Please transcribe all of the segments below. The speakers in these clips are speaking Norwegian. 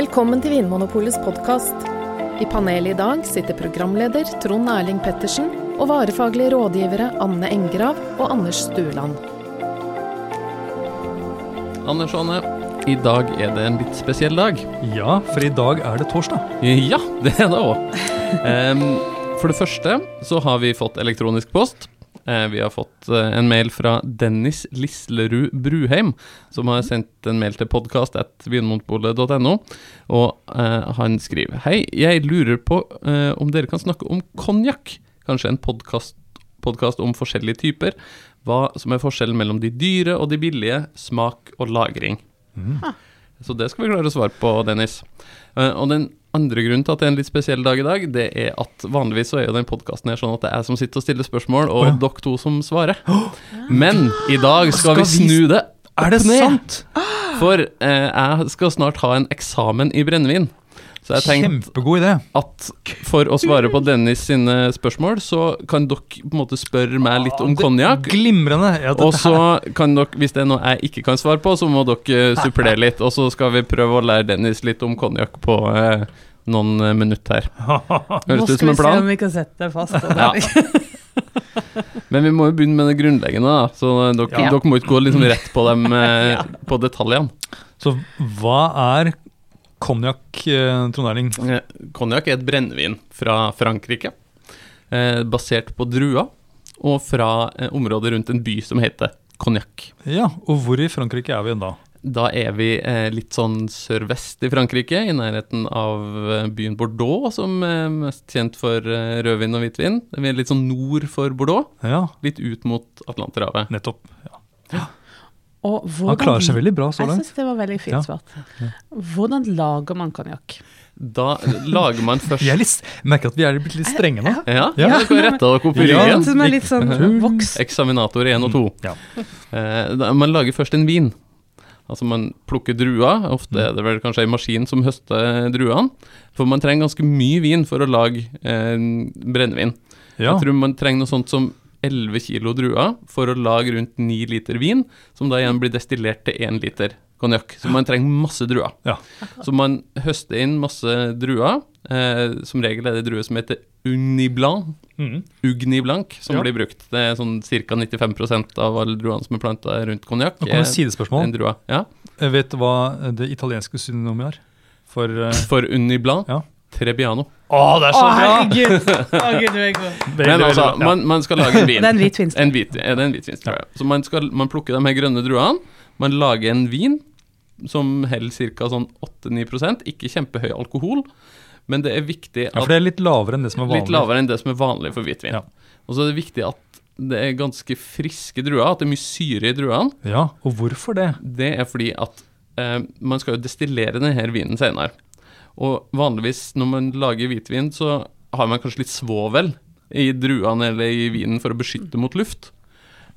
Velkommen til Vinmonopolets podkast. I panelet i dag sitter programleder Trond Erling Pettersen og varefaglige rådgivere Anne Engrav og Anders Stueland. Anders og Anne, i dag er det en litt spesiell dag. Ja, for i dag er det torsdag. Ja, det er det òg. for det første så har vi fått elektronisk post. Eh, vi har fått eh, en mail fra Dennis Lislerud Bruheim, som har sendt en mail til podkast.vinmonopolet.no, og eh, han skriver Hei, jeg lurer på om dere kan snakke om konjakk? Kanskje en podkast om forskjellige typer? Hva som er forskjellen mellom de dyre og de billige, smak og lagring? Mm. Så det skal vi klare å svare på, Dennis. Og den andre grunnen til at det er en litt spesiell dag i dag, det er at vanligvis så er jo den podkasten sånn at det er jeg som sitter og stiller spørsmål, og oh, ja. dere to som svarer. Men i dag skal, skal vi snu det opp Er det sant? For eh, jeg skal snart ha en eksamen i brennevin. Så jeg tenkte at for å svare på Dennis sine spørsmål, så kan dere på en måte spørre meg litt om konjakk. Glimrende. Ja, og så kan dere, hvis det er noe jeg ikke kan svare på, så må dere supplere litt. Og så skal vi prøve å lære Dennis litt om konjakk på eh, noen eh, minutter her. Høres det ut som en plan? Nå skal vi se om vi kan sette det fast. Ja. Men vi må jo begynne med det grunnleggende, da. Så dere, ja. dere må ikke gå liksom rett på dem ja. på detaljene. Så hva er konjakk, eh, Trond Erling? Eh, konjakk er et brennevin fra Frankrike, eh, basert på druer, og fra eh, området rundt en by som heter Konjakk. Ja, og hvor i Frankrike er vi da? Da er vi eh, litt sånn sørvest i Frankrike, i nærheten av eh, byen Bordeaux, som er mest kjent for rødvin og hvitvin. Vi er litt sånn nord for Bordeaux, ja. litt ut mot Atlanterhavet. Nettopp. ja. ja. Han klarer seg veldig bra så langt. Jeg syns det var veldig fint svart. Hvordan lager man konjakk? Da lager man først Jeg litt, merker at vi er blitt litt strenge nå. Ja, ja. ja. dere retta dere opp i ryggen. Ja, litt sånn voks. Eksaminator 1 og 2. Mm, ja. Eh, man lager først en vin. Altså Man plukker druer, ofte er det vel kanskje en maskin som høster druene. For man trenger ganske mye vin for å lage eh, brennevin. Ja. Jeg tror man trenger noe sånt som 11 kilo druer for å lage rundt 9 liter vin, som da igjen blir destillert til 1 liter konjakk. Så man trenger masse druer. Ja. Så man høster inn masse druer. Eh, som regel er det druer som heter uniblanc. Mm. Ugni som ja. blir brukt. Det er sånn ca. 95% av alle druene som er planta rundt konjakk. Nå kommer sidespørsmål. Ja. Jeg vet du hva det italienske synonymet er for uh... For uniblanc? Ja. Trebbiano. Å, det er så bra! Herregud. Å, Gud, du er god. Men altså, man, man, skal lage en vin. Det er en hvitvin. En hvit, ja, det er en vinst, tror jeg. Så man, skal, man plukker de her grønne druene. Man lager en vin som holder ca. sånn 8-9% ikke kjempehøy alkohol. Men det er viktig at Ja, For det er litt lavere enn det som er vanlig? Litt lavere enn det som er vanlig for hvitvin. Ja. Og så er det viktig at det er ganske friske druer, at det er mye syre i druene. Ja, og hvorfor det? Det er fordi at eh, man skal jo destillere denne vinen senere. Og vanligvis når man lager hvitvin, så har man kanskje litt svovel i druene eller i vinen for å beskytte mot luft.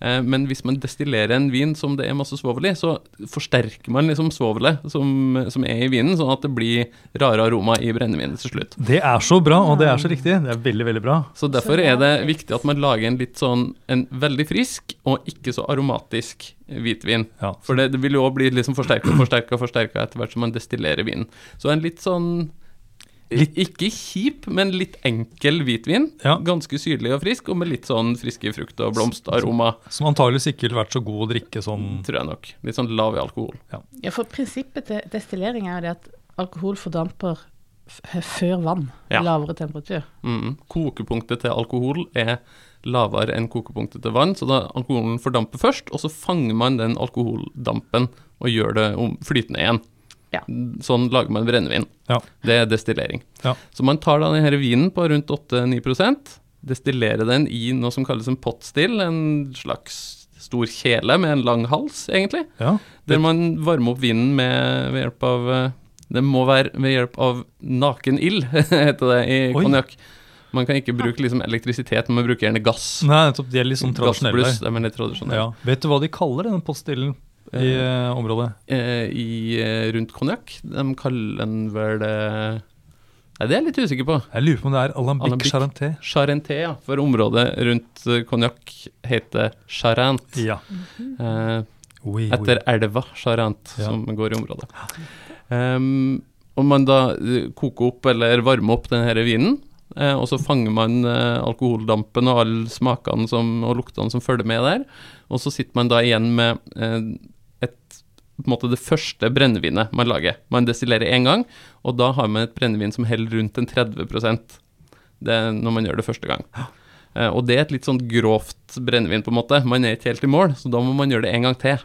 Eh, men hvis man destillerer en vin som det er masse svovel i, så forsterker man liksom svovelet som, som, er i vinen, sånn at det blir rare aroma i brennevinen til slutt. Det er så bra, og det er så riktig. Det er veldig, veldig bra. Så derfor er det viktig at man lager en litt sånn en veldig frisk og ikke så aromatisk hvitvin. Ja. For det, det vil jo òg bli liksom forsterka og forsterka forsterka etter hvert som man destillerer vinen. Så en litt sånn Litt, ikke kjip, men litt enkel hvitvin. Ja. Ganske syrlig og frisk, og med litt sånn friske frukt- og blomsteraroma. Som antageligvis ikke ville vært så god å drikke sånn Tror jeg nok. Litt sånn lav i alkohol. Ja, ja for prinsippet til destillering er jo det at alkohol fordamper før vann. Ja. Lavere temperatur. Mm. Kokepunktet til alkohol er lavere enn kokepunktet til vann, så da alkoholen fordamper først, og så fanger man den alkoholdampen og gjør det flytende igjen. Ja. Sånn lager man brennevin. Ja. Det er destillering. Ja. Så man tar da denne vinen på rundt 8-9% destillerer den i noe som kalles en potstill, en slags stor kjele med en lang hals, egentlig. Ja. Der man varmer opp vinen med, ved hjelp av eh, Det må være ved hjelp av naken ild, heter det i konjakk. Man kan ikke bruke liksom, elektrisitet, man bruker gjerne gass. Nei, de er litt sånn tradisjonelle. Gassbluss, de er litt tradisjonelle. Ja. Vet du hva de kaller denne pottstillen? I uh, området? Uh, i, rundt konjakk. De kaller den vel Nei, det er jeg litt usikker på. Jeg lurer på om det er Alambic, Alambic Charenté. Charenté, ja. For området rundt konjakk heter Charent. Ja. oui, etter oui. elva Charent, ja. som går i området. Um, og man da koker opp eller varmer opp denne vinen, eh, og så fanger man eh, alkoholdampen og alle smakene som, og luktene som følger med der, og så sitter man da igjen med eh, på en måte det første brennevinet man lager. Man destillerer én gang, og da har man et brennevin som holder rundt en 30% det når man gjør det første gang. Eh, og det er et litt sånn grovt brennevin, på en måte. Man er ikke helt i mål, så da må man gjøre det en gang til.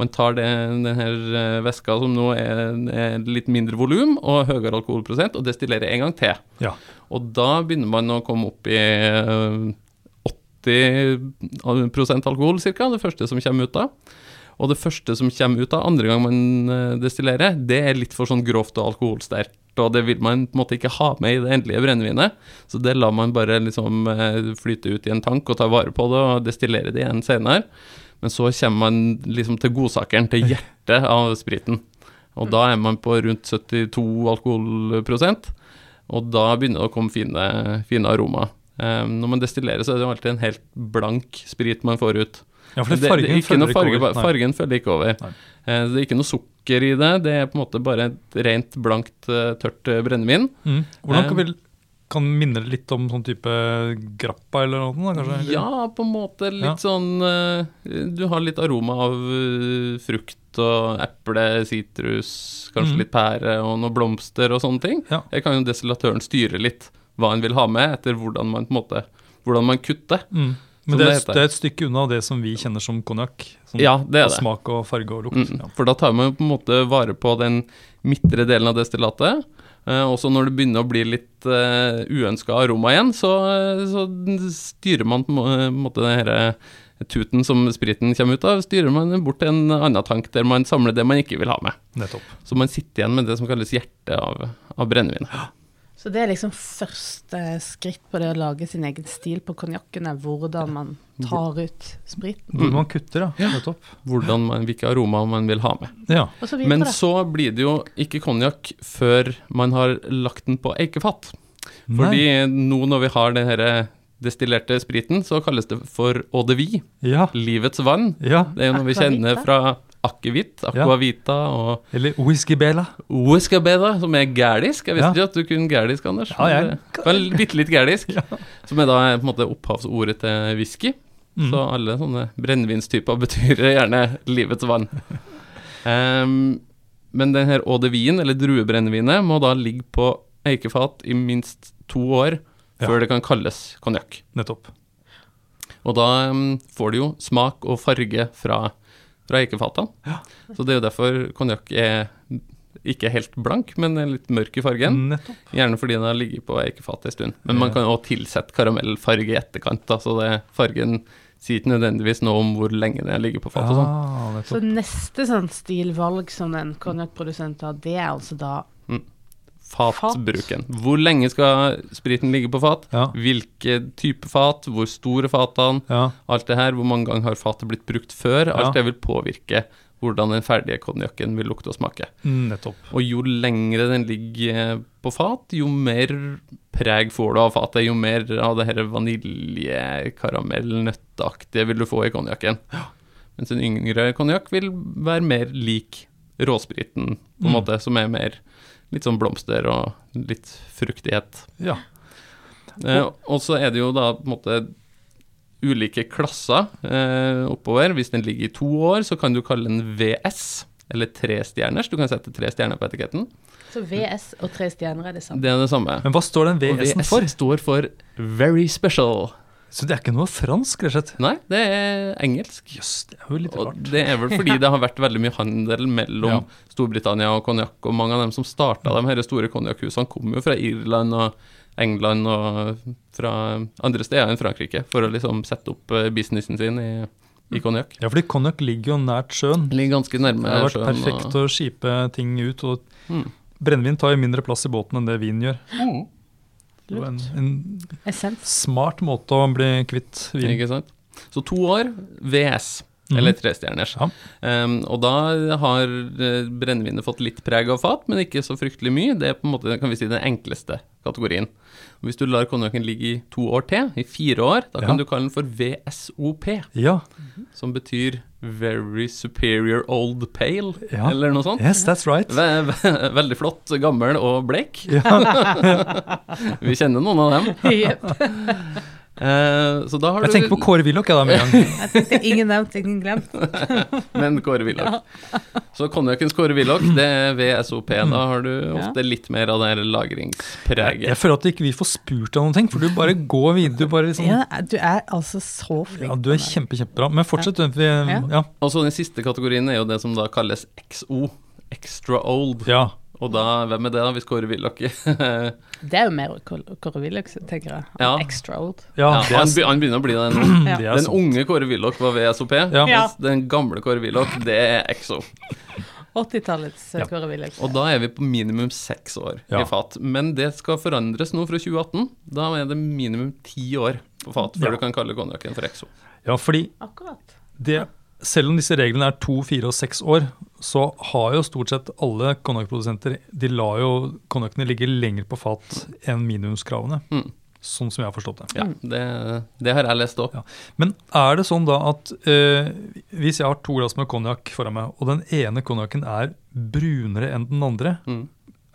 Man tar det, den eh, væska som nå er, er litt mindre volum og høyere alkoholprosent, og destillerer en gang til. Ja. Og da begynner man å komme opp i eh, 80% alkohol, ca. Det første som kommer ut da. Og det første som kommer ut av andre gang man eh, destillerer, det er litt for sånn grovt og alkoholsterkt. Og det vil man på en måte ikke ha med i det endelige brennevinet. Så det lar man bare liksom eh, flyte ut i en tank og ta vare på det og destillere det igjen senere. Men så kommer man liksom til godsakeren, til hjertet av spriten. Og da er man på rundt 72 alkoholprosent. Og da begynner det å komme fine, fine aromaer. Um, når man destillerer, så er det jo alltid en helt blank sprit man får ut. Ja, for Det- det det fargen ikke følger ikke over. Fargen følger ikke over. Nei. Eh, det er ikke noe sukker i det. Det er på en måte bare et rent, blankt, eh, tørt eh, brennevin. Mm. Hvordan kan vi kan minne litt om sånn type grappa eller noe kanskje? eller? Ja, på en måte litt Ja. sånn Du har litt aroma av frukt og eple, sitrus, kanskje mm. litt pære og noen blomster og sånne ting. Ja. Jeg kan jo destillatøren styre litt hva en vil ha med, etter hvordan man på en måte hvordan man kutter. Mm. Men det, det er- heter. det er et stykke unna det som vi kjenner som konjakk. Sånn, Ja, det er det. Smak og farge og lukt. Mm, Ja. For da tar man jo på en måte vare på den midtre delen av destillatet. Eh, også når det begynner å bli litt uh, uønska aroma igjen, så, så styrer man på en måte den her eh, tuten som spriten kommer ut av, styrer man bort til en annen tank der man samler det man ikke vil ha med. Nettopp. Så man sitter igjen med det som kalles hjertet av, av brennevinet. Så det er liksom første skritt på det å lage sin egen stil på konjakken, er hvordan man tar ut spriten. Hvor man kutter, ja. Nettopp. Hvordan man, hvilke aromaer man vil ha med. Ja. Så. Men så blir det jo ikke konjakk før man har lagt den på eikefat. Nei. Fordi nå når vi har den herre destillerte spriten, så kalles det for eau de vie, Ja. livets vann. ja. Det er jo noe vi kjenner fra akevitt, aquavita og Eller whiskybela. Whiskybela, som er gælisk. Jeg visste Ja. ikke at du kunne gælisk, Anders. Ja, jeg- Men var bitte litt gælisk. Som er da på en måte opphavsordet til whisky. Mm. Så alle sånne brennevinstyper betyr gjerne livets vann. um, men denne her eau de vien, eller druebrennevinet, må da ligge på eikefat i minst to år Ja. før det kan kalles konjakk. Nettopp. Og da um, får du jo smak og farge fra, fra eikefatene. Så det er jo derfor konjakk er ikke helt blank, men litt mørk i fargen. Nettopp. Gjerne fordi den har ligget på eikefatet en stund. Men man kan også tilsette karamellfarge i etterkant, da, så det, fargen sier ikke nødvendigvis noe om hvor lenge den ligger på fatet. sånn. Ah, Så neste sånn stilvalg som en konjakkprodusent har, det er altså da Fatbruken. Hvor lenge skal spriten ligge på fat? Ja. Hvilke type fat? Hvor store fatene? Ja. Alt det her, hvor mange ganger har fatet blitt brukt før? Alt Ja. det vil påvirke hvordan den ferdige konjakken vil lukte og smake. Mm, Nettopp. Og jo lengre den ligger på fat, jo mer preg får du av fatet, jo mer av det her vanilje, karamell, nøtteaktige vil du få i konjakken. Mens en yngre konjakk vil være mer lik råspriten, på en Mm. måte, som er mer litt sånn blomster og litt fruktighet. Ja. Eh, og så er det jo da på en måte ulike klasser eh, oppover. Hvis den ligger i to år, så kan du kalle den VS, eller trestjerners. Du kan sette tre stjerner på etiketten. Så VS og tre stjerner er det samme. Det er det samme. Men hva står den VS-en VS for? står for Very Special. Så det er ikke noe fransk, rett og slett? Nei, det er engelsk. Jøss, det er jo litt Og rart. det er vel fordi det har vært veldig mye handel mellom Ja. Storbritannia og konjakk, og mange av dem som starta de her store konjakkhusene, kom jo fra Irland og England og fra andre steder enn Frankrike, for å liksom sette opp eh, businessen sin i, i konjakk. Ja, fordi konjakk ligger jo nært sjøen. Ligger ganske nærme Det har vært sjøen. perfekt å skipe ting ut, og Mm. brennevin tar jo mindre plass i båten enn det vin gjør. Mm. Var en, en Essens. smart måte å bli kvitt vin. Ikke sant? Så to år VS, mm. eller trestjerners. Ja. Um, og da har eh, brennevinet fått litt preg av fat, men ikke så fryktelig mye. Det er på en måte kan vi si, den enkleste kategorien. Og hvis du lar konjakken ligge i to år til, i fire år, da kan Ja. du kalle den for VSOP, Ja, som betyr Very Superior Old Pale, Ja. eller noe sånt. Yes, that's right. Ve ve veldig flott, gammel og bleik. Vi kjenner noen av dem. Jepp. Eh, så da har Jeg du tenker på Kåre Willoch, jeg, da, med en gang. Jeg tenkte ingen nevnt, ingen glemt. Men Kåre Willoch. Så konjakkens Kåre Willoch, det er VSOP. Da har du ofte litt mer av det her Jeg føler at ikke vi får spurt deg noen ting, for du bare går videre. Du, bare liksom, Ja, du er altså så flink. ja, du er kjempe, kjempebra. Men fortsett. Ja. ja. Og så den siste kategorien er jo det som da kalles XO. Extra old. ja. Og da, hvem er det da, hvis Kåre Willoch Det er jo mer Kåre Willoch, tenker jeg. Ja. Extra old. Ja, ja, han, han begynner å bli den. Ja. Den unge Kåre Willoch var VSOP, SOP, Ja. mens den gamle Kåre Willoch, det er EXO. 80-tallets Ja. Kåre Willoch. Og da er vi på minimum seks år Ja. i fat. Men det skal forandres nå fra 2018. Da er det minimum ti år på fat før Ja. du kan kalle konjakken for EXO. ja, fordi Akkurat. det, selv om disse reglene er to, fire og seks år, så har jo stort sett alle konjakkprodusenter De lar jo konjakkene ligge lenger på fat enn minimumskravene. Mm. Sånn som jeg har forstått det. Ja, det, det har jeg lest òg. Ja. Men er det sånn da at eh, hvis jeg har to glass med konjakk foran meg, og den ene konjakken er brunere enn den andre, Mm.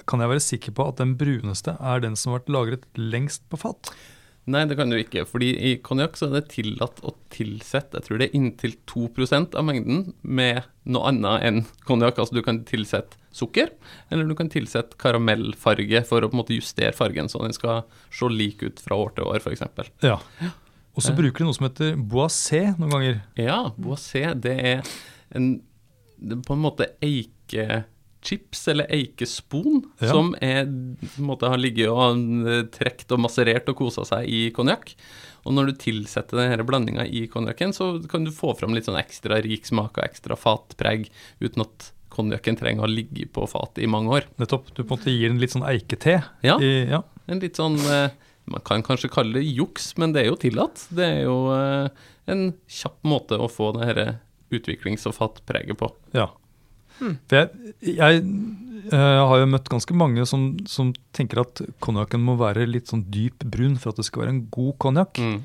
kan jeg være sikker på at den bruneste er den som har vært lagret lengst på fat? Nei, det kan du ikke. fordi i konjakk er det tillatt å tilsette jeg tror det er inntil 2% av mengden med noe annet enn konjakk. Altså du kan tilsette sukker, eller du kan tilsette karamellfarge for å på en måte justere fargen, så den skal se lik ut fra år til år, f.eks. Ja. Og så bruker de noe som heter boisé noen ganger. Ja, boisé, det er en det på en måte eikechips, eller eikespon, Ja. som er, en måte har ligget og trukket trekt og masserert og kosa seg i konjakk. Og når du tilsetter denne blandinga i konjakken, så kan du få fram litt sånn ekstra rik smak og ekstra fatpreg, uten at konjakken trenger å ligge på fatet i mange år. Nettopp. Du på en måte gir den litt sånn eikete. Ja. I, ja. En litt sånn eh, Man kan kanskje kalle det juks, men det er jo tillatt. Det er jo eh, en kjapp måte å få det dette utviklings- og fatpreget på. ja. For jeg, jeg jeg, har jo møtt ganske mange som, som tenker at konjakken må være litt sånn dyp brun for at det skal være en god konjakk. Mm.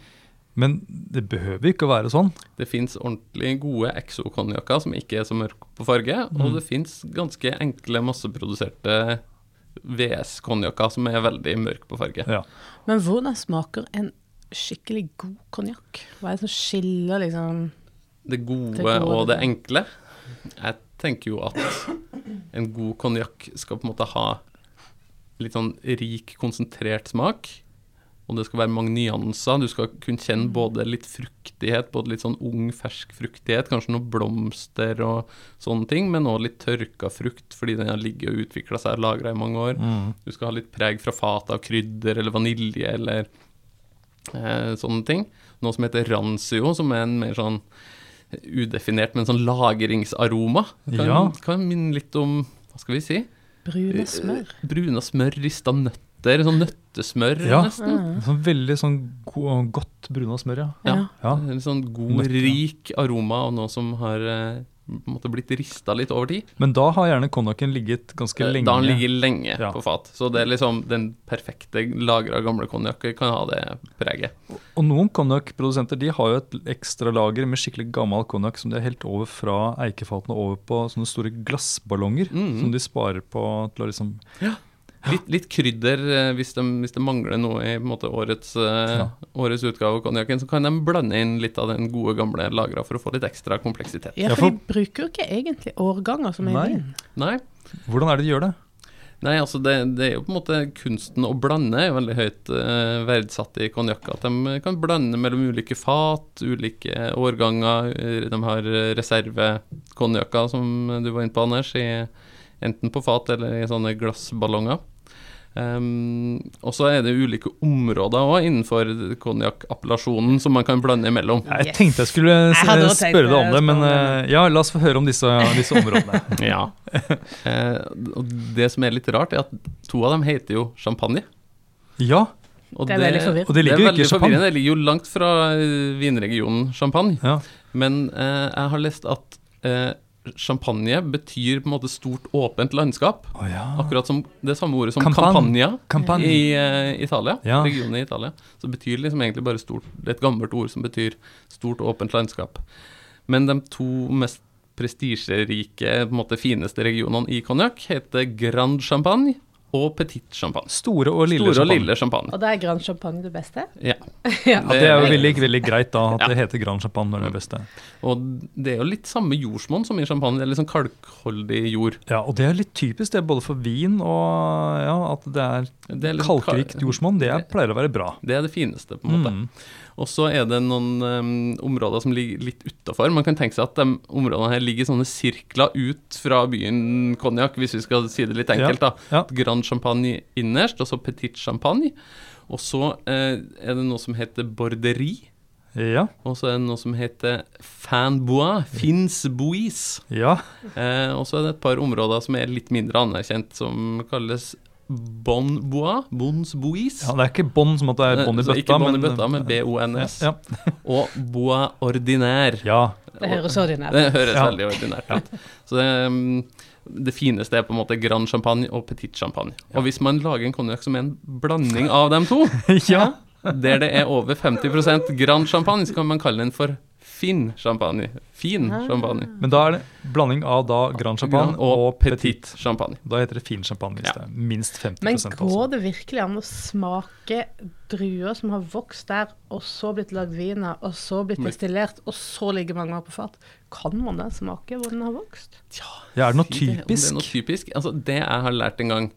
Men det behøver ikke å være sånn. Det fins ordentlig gode exo-konjakker som ikke er så mørke på farge, og det fins ganske enkle masseproduserte VS-konjakker som er veldig mørke på farge. Ja. Men hvordan smaker en skikkelig god konjakk? Hva er det som skiller liksom Det gode, Det gode. og det enkle. Jeg tenker jo at en god konjakk skal på en måte ha litt sånn rik, konsentrert smak. Og det skal være mange nyanser. Du skal kunne kjenne både litt fruktighet, både litt sånn ung, fersk fruktighet, kanskje noen blomster og sånne ting, men òg litt tørka frukt fordi den har ligget og utvikla seg og lagra i mange år. Du skal ha litt preg fra fatet av krydder eller vanilje eller eh, sånne ting. Noe som heter rancio, som er en mer sånn udefinert, men sånn lagringsaroma. Kan, Ja. kan minne litt om, hva skal vi si, brune smør? Brune smør, rista nøtter, sånn nøttesmør Ja. nesten. Sånn veldig sånn go godt bruna smør, ja. Ja. ja. En sånn god, Nøtter, rik aroma av noe som har eh, måte blitt rista litt over tid. Men da har gjerne konjakken ligget ganske lenge. Da har den ligget lenge Ja. på fat. Så det er liksom den perfekte lagra gamle konjakk kan ha det preget. Og noen konjakkprodusenter de har jo et ekstra lager med skikkelig gammel konjakk som de har helt over fra eikefatene over på sånne store glassballonger. Mhm. Som de sparer på til å liksom Litt, litt krydder eh, hvis de, hvis det mangler noe i på måte, årets, eh, Ja. årets utgave av konjakken, så kan de blande inn litt av den gode, gamle lagra for å få litt ekstra kompleksitet. Ja, for de bruker jo ikke egentlig årganger som er Nei. vin. Nei, Hvordan er det de gjør det? Nei, altså det, det er jo på en måte kunsten å blande er veldig høyt eh, verdsatt i konjakk. At de kan blande mellom ulike fat, ulike årganger. eh, De har reservekonjakker, som du var inne på, Anders, i, enten på fat eller i sånne glassballonger. Um, og så er det ulike områder òg innenfor konjakkappellasjonen som man kan blande imellom. Jeg tenkte jeg skulle Jeg spørre deg om det, det, men eh, ja, la oss få høre om disse, disse områdene. Ja. uh, og det som er litt rart, er at to av dem heter jo champagne. Ja, Og Det er veldig. Og det ligger jo ikke i Champagne. Det ligger jo langt fra eh, vinregionen Champagne. ja. Men uh, jeg har lest at eh, champagne betyr på en måte stort, åpent landskap. Oh, ja. Akkurat som det samme ordet som Campan Campania Campagne. i uh, Italia. Ja. Regionen i Italia. Så betyr det liksom egentlig bare stort Det er et gammelt ord som betyr stort, åpent landskap. Men de to mest prestisjerike, på en måte fineste regionene i konjakk heter Grand Champagne og Petit Champagne. Store og lille Store og champagne. lille champagne. Og da er Grand Champagne det beste? Ja. ja. Det er jo veldig, veldig greit da at Ja. det heter Grand Champagne når det er beste. Og det er jo litt samme jordsmonn som i champagne. Det er litt sånn kalkholdig jord. Ja, og det er litt typisk det, både for vin og ja, at det er Det er kalkrikt jordsmonn. Det er, pleier å være bra. Det er det fineste, på en måte. Mm. Og så er det noen um, områder som ligger litt utafor. Man kan tenke seg at de områdene her ligger i sånne sirkler ut fra byen Konjakk, hvis vi skal si det litt enkelt. da. Ja. Grand Champagne innerst, og så Petit Champagne. Og så eh, er det noe som heter Borderi. Ja. Og så er det noe som heter Fanbois, Fins Bois. ja. Eh, og så er det et par områder som er litt mindre anerkjent, som kalles Bon Bois, Bons Bois. ja. Det er ikke Bon som at det er bånd i bøtta. Ikke bånd i bøtta, men B-O-N-S. Ja. Og Bois Ordinaire. ja. Det høres ordinært Det høres Ja. veldig ordinært ut. Så det, um, det fineste er på en måte Grand Champagne og Petit Champagne. Og hvis man lager en konjakk som er en blanding av dem to, ja. der det er over 50 Grand Champagne, så kan man kalle den for Fin champagne. Fin Ah. champagne. Men da er det blanding av da Grand Champagne og, og, Petit champagne. Da heter det fin champagne hvis Ja. det er minst 50% Men går går det virkelig an å smake druer som har vokst der, og så blitt lagd vin av, og så blitt destillert, og så ligger mange år på fat? Kan man da smake hvor den har vokst? Ja, er det noe typisk? det- Det er noe typisk? typisk. Altså, det jeg har lært en gang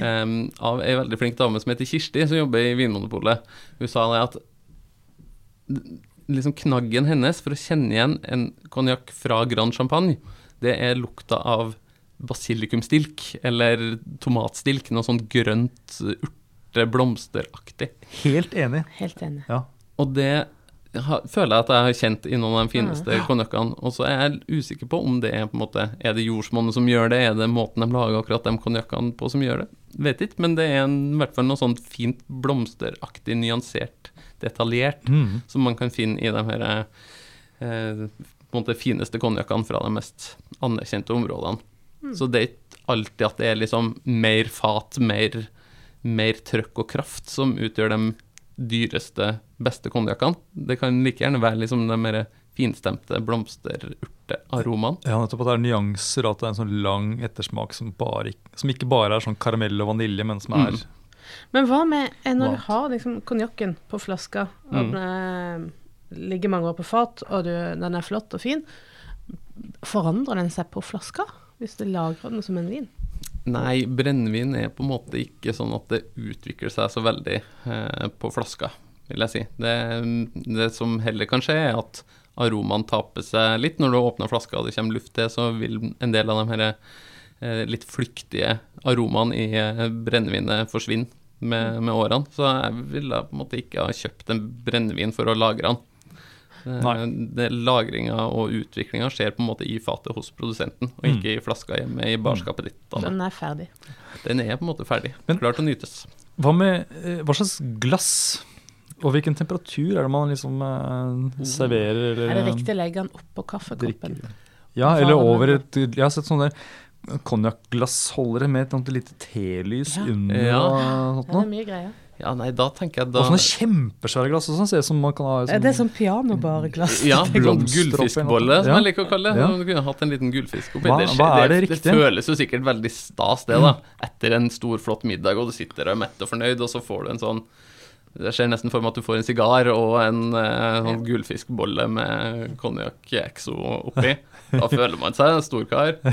um, av ei veldig flink dame som heter Kirsti, som jobber i Vinmonopolet, hun sa det at liksom knaggen hennes for å kjenne igjen en konjakk fra Grand Champagne, det er lukta av basilikumstilk eller tomatstilk, noe sånn grønt, urte, blomsteraktig. Helt enig. Helt enig. Ja. Og det har, føler jeg at jeg har kjent i noen av de fineste ja. konjakkene. Og så er jeg usikker på om det er på en måte Er det jordsmonnet som gjør det, er det måten de lager akkurat de konjakkene på som gjør det? Vet ikke, men det er en, i hvert fall noe sånt fint blomsteraktig, nyansert, detaljert, Mm. som man kan finne i de her eh, på en måte fineste konjakkene fra de mest anerkjente områdene. Så det er ikke alltid at det er liksom mer fat, mer, mer trøkk og kraft som utgjør de dyreste, beste konjakkene. Det kan like gjerne være liksom de mer finstemte blomsterurtearomaene. Ja, nettopp at det er nyanser, at det er en sånn lang ettersmak som, bare, som ikke bare er sånn karamell og vanilje, men som er Mm. Men hva med eh, når du har liksom konjakken på flaska, og Mm. den eh, ligger mange år på fat, og du, den er flott og fin, forandrer den seg på flaska hvis du lagrer den som en vin? Nei, brennevin er på en måte ikke sånn at det utvikler seg så veldig eh, på flaska, vil jeg si. Det, det som heller kan skje, er at aromaen taper seg litt. Når du åpner flaska og det kommer luft til, så vil en del av de her eh, litt flyktige aromaene i eh, brennevinet forsvinne med, med årene. Så jeg ville på en måte ikke ha kjøpt en brennevin for å lagre den. Eh, Lagringa og utviklinga skjer på en måte i fatet hos produsenten, og Mm. ikke i flaska hjemme i barskapet ditt. Da. Den er ferdig. Den er på en måte ferdig. Men- Klar til å nytes. Hva med eh, hva slags glass? Og hvilken temperatur er det man liksom eh, serverer? Eller, Er det riktig å legge den oppå kaffekoppen? drikker? Ja, eller over et Jeg har sett sånne konjakkglassholdere med et sånt lite telys Ja. under Ja. og Ja, det er mye greier. Ja, nei, da tenker jeg da Og sånne kjempesvære glass og sånn ser ut som man kan ha i Er sånn pianobareglass? Ja, sånn gullfiskbolle, som Ja. jeg liker å kalle det. Ja. Du kunne hatt en liten gullfisk oppi. Hva- det, hva er det det, det føles jo sikkert veldig stas, det, da. Etter en stor, flott middag, og du sitter og er mett og fornøyd, og så får du en sånn Det ser nesten for meg at du får en sigar og en eh, sånn gullfiskbolle med konjakk exo oppi. Da føler man seg en stor kar.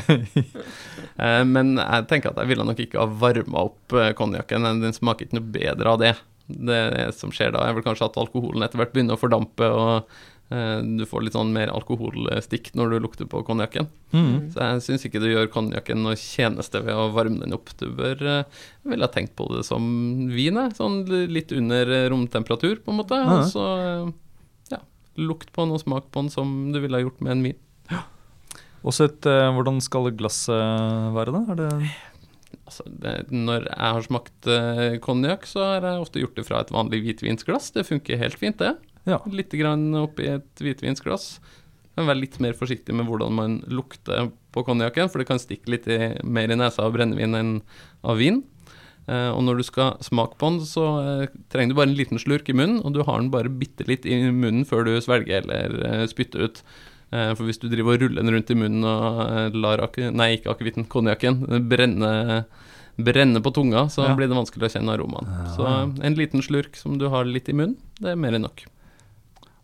Eh, men jeg tenker at jeg ville nok ikke ha varma opp eh, konjakken. Den smaker ikke noe bedre av det. Det som skjer da, er vel kanskje at alkoholen etter hvert begynner å fordampe, og eh, du får litt sånn mer alkoholstikk når du lukter på konjakken. Mm. Så jeg syns ikke du gjør konjakken noe tjeneste ved å varme den opp. Du bør ville ha tenkt på det som vin. Sånn litt under romtemperatur, på en måte. Og så ja, lukt på den og smak på den som du ville ha gjort med en vin. Også et, eh, hvordan skal glasset være, da? Er det Altså, det, når jeg har smakt uh, konjakk, så har jeg ofte gjort det fra et vanlig hvitvinsglass. Det funker helt fint, det. Ja. Litt grann oppi et hvitvinsglass. Men vær litt mer forsiktig med hvordan man lukter på konjakken, for det kan stikke litt i, mer i nesa av brennevin enn av vin. Eh, og når du skal smake på den, så eh, trenger du bare en liten slurk i munnen, og du har den bare bitte litt i munnen før du svelger eller spytter ut. Eh, For hvis du driver og ruller den rundt i munnen og eh, lar nei, ikke akevitten, konjakken, brenne, brenne på tunga, så Ja. blir det vanskelig å kjenne aromaen. Så eh, en liten slurk som du har litt i munnen, det er mer enn nok.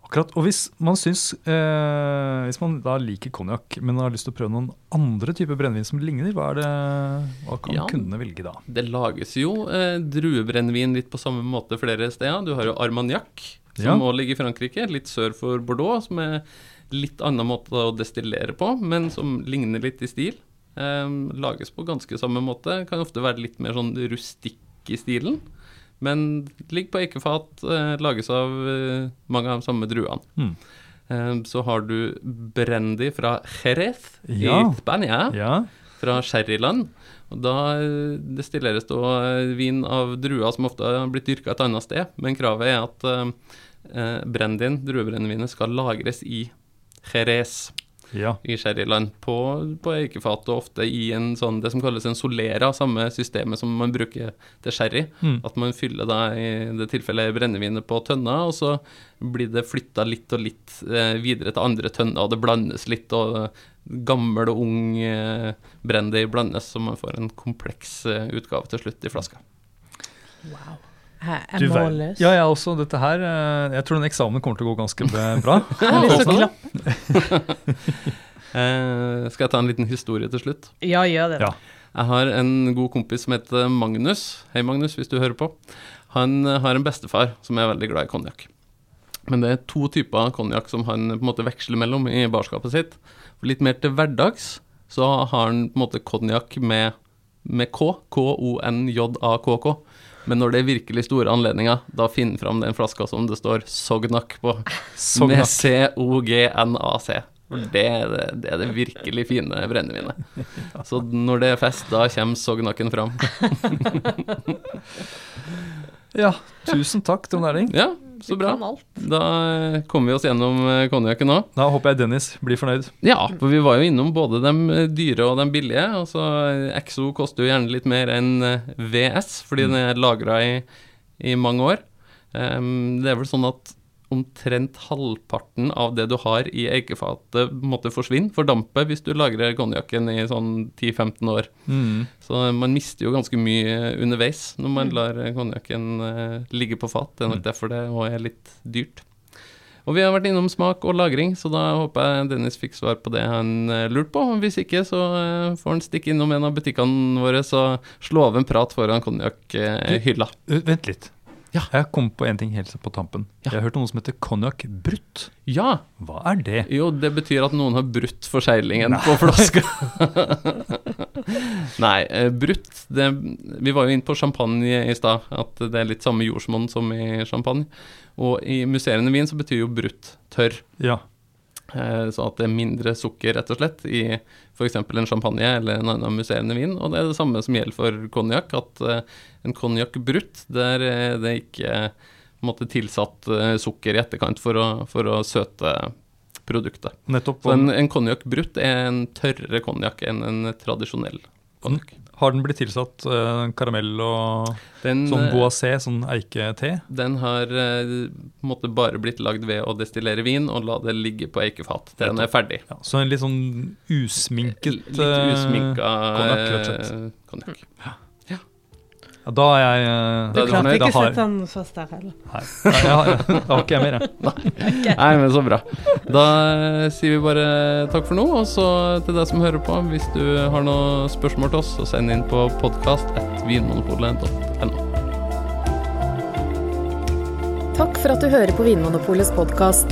Akkurat, og hvis man syns eh, Hvis man da liker konjakk, men har lyst til å prøve noen andre typer brennevin som ligner, hva, er det, hva kan Ja. kundene velge da? Det lages jo eh, druebrennevin litt på samme måte flere steder. Du har jo Armagnac, Ja. som må ligge i Frankrike, litt sør for Bordeaux, som er litt annen måte å destillere på, men som ligner litt i stil. Eh, lages på ganske samme måte. Kan ofte være litt mer sånn rustikk i stilen. Men ligger på eikefat, eh, lages av eh, mange av de samme druene. Mm. Eh, så har du brandy fra Jerez Ja. i Spania Ja, fra sherryland. Og da eh, destilleres da vin av druer som ofte har blitt dyrka et annet sted, men kravet er at eh, brandyen, druebrennevinet, skal lagres i Jerez ja. i sherryland på, på eikefat, og ofte i en sånn, det som kalles en solera, samme systemet som man bruker til sherry. Mm. At man fyller da i det tilfellet brennevinet på tønna, og så blir det flytta litt og litt eh, videre til andre tønner, og det blandes litt, og gammel og ung eh, brandy blandes, så man får en kompleks eh, utgave til slutt i flaska. Wow. Jeg er målløs. Ja, jeg også. Dette her eh, Jeg tror den eksamen kommer til å gå ganske bra. Jeg har lyst til å klappe. Eh, skal jeg ta en liten historie til slutt? Ja, gjør det. Ja. Jeg har en god kompis som heter Magnus. Hei, Magnus, hvis du hører på. Han eh, har en bestefar som er veldig glad i konjakk. Men det er to typer konjakk som han på en måte veksler mellom i barskapet sitt. For litt mer til hverdags så har han på en måte konjakk med, med K. K-O-N-J-A-K-K. Men når det er virkelig store anledninger, da han fram den flaska som det står Sognak på. Med C-O-G-N-A-C. For det er det, det er det virkelig fine brennevinet. Så når det er fest, da kommer Sognaken fram. Ja, tusen takk, Trond Erling. Ja, så bra. Da eh, kommer vi oss gjennom eh, konjakken nå. Da håper jeg Dennis blir fornøyd. Ja, for vi var jo innom både de eh, dyre og de billige. Altså, Exo koster jo gjerne litt mer enn VS, fordi den er lagra i, i mange år. Um, det er vel sånn at omtrent halvparten av det du har i eikefatet, måtte forsvinne, fordampe, hvis du lagrer konjakken i sånn 10-15 år. Mm. Så man mister jo ganske mye underveis når man lar konjakken eh, ligge på fat. Det er nok derfor det òg er litt dyrt. Og vi har vært innom smak og lagring, så da håper jeg Dennis fikk svar på det han eh, lurte på. Hvis ikke, så eh, får han stikke innom en av butikkene våre og slå av en prat foran konjakkhylla. Vent litt. Ja. Jeg kom på en ting helt på tampen. Ja. Jeg har hørt om noe som heter konjakk brutt. Ja! Hva er det? Jo, det betyr at noen har brutt forseglingen på flaska. Nei, eh, brutt det, Vi var jo inne på champagne i stad, at det er litt samme jordsmonn som i champagne. Og i musserende vin så betyr jo brutt tørr. Ja. Eh, Så at det er mindre sukker, rett og slett, i f.eks. en champagne eller en annen musserende vin. Og det er det samme som gjelder for konjakk, at eh, en konjakk brutt, der er det ikke eh, måte tilsatt eh, sukker i etterkant for å, for å søte produktet. Nettopp. Så en, en konjakk brutt er en tørrere konjakk enn en tradisjonell konjakk. Har den blitt tilsatt uh, karamell og Den, sånn eh, boisé, sånn eikete? den har uh, på en måte bare blitt lagd ved å destillere vin og la det ligge på eikefat til den er ferdig. Ja, så en litt sånn usminket Litt usminka konjakk, rett og slett. konjakk. Ja, da er jeg eh, Du klarte fornøyd, ikke å har- sette den fast der heller. Nei, Nei, jeg har, jeg har ikke jeg mer, jeg. Nei, men så bra. Da eh, sier vi bare takk for nå, og så til deg som hører på, hvis du har noen spørsmål til oss, så send inn på podkast.vinmonopolet.no. Takk for at du hører på Vinmonopolets podkast.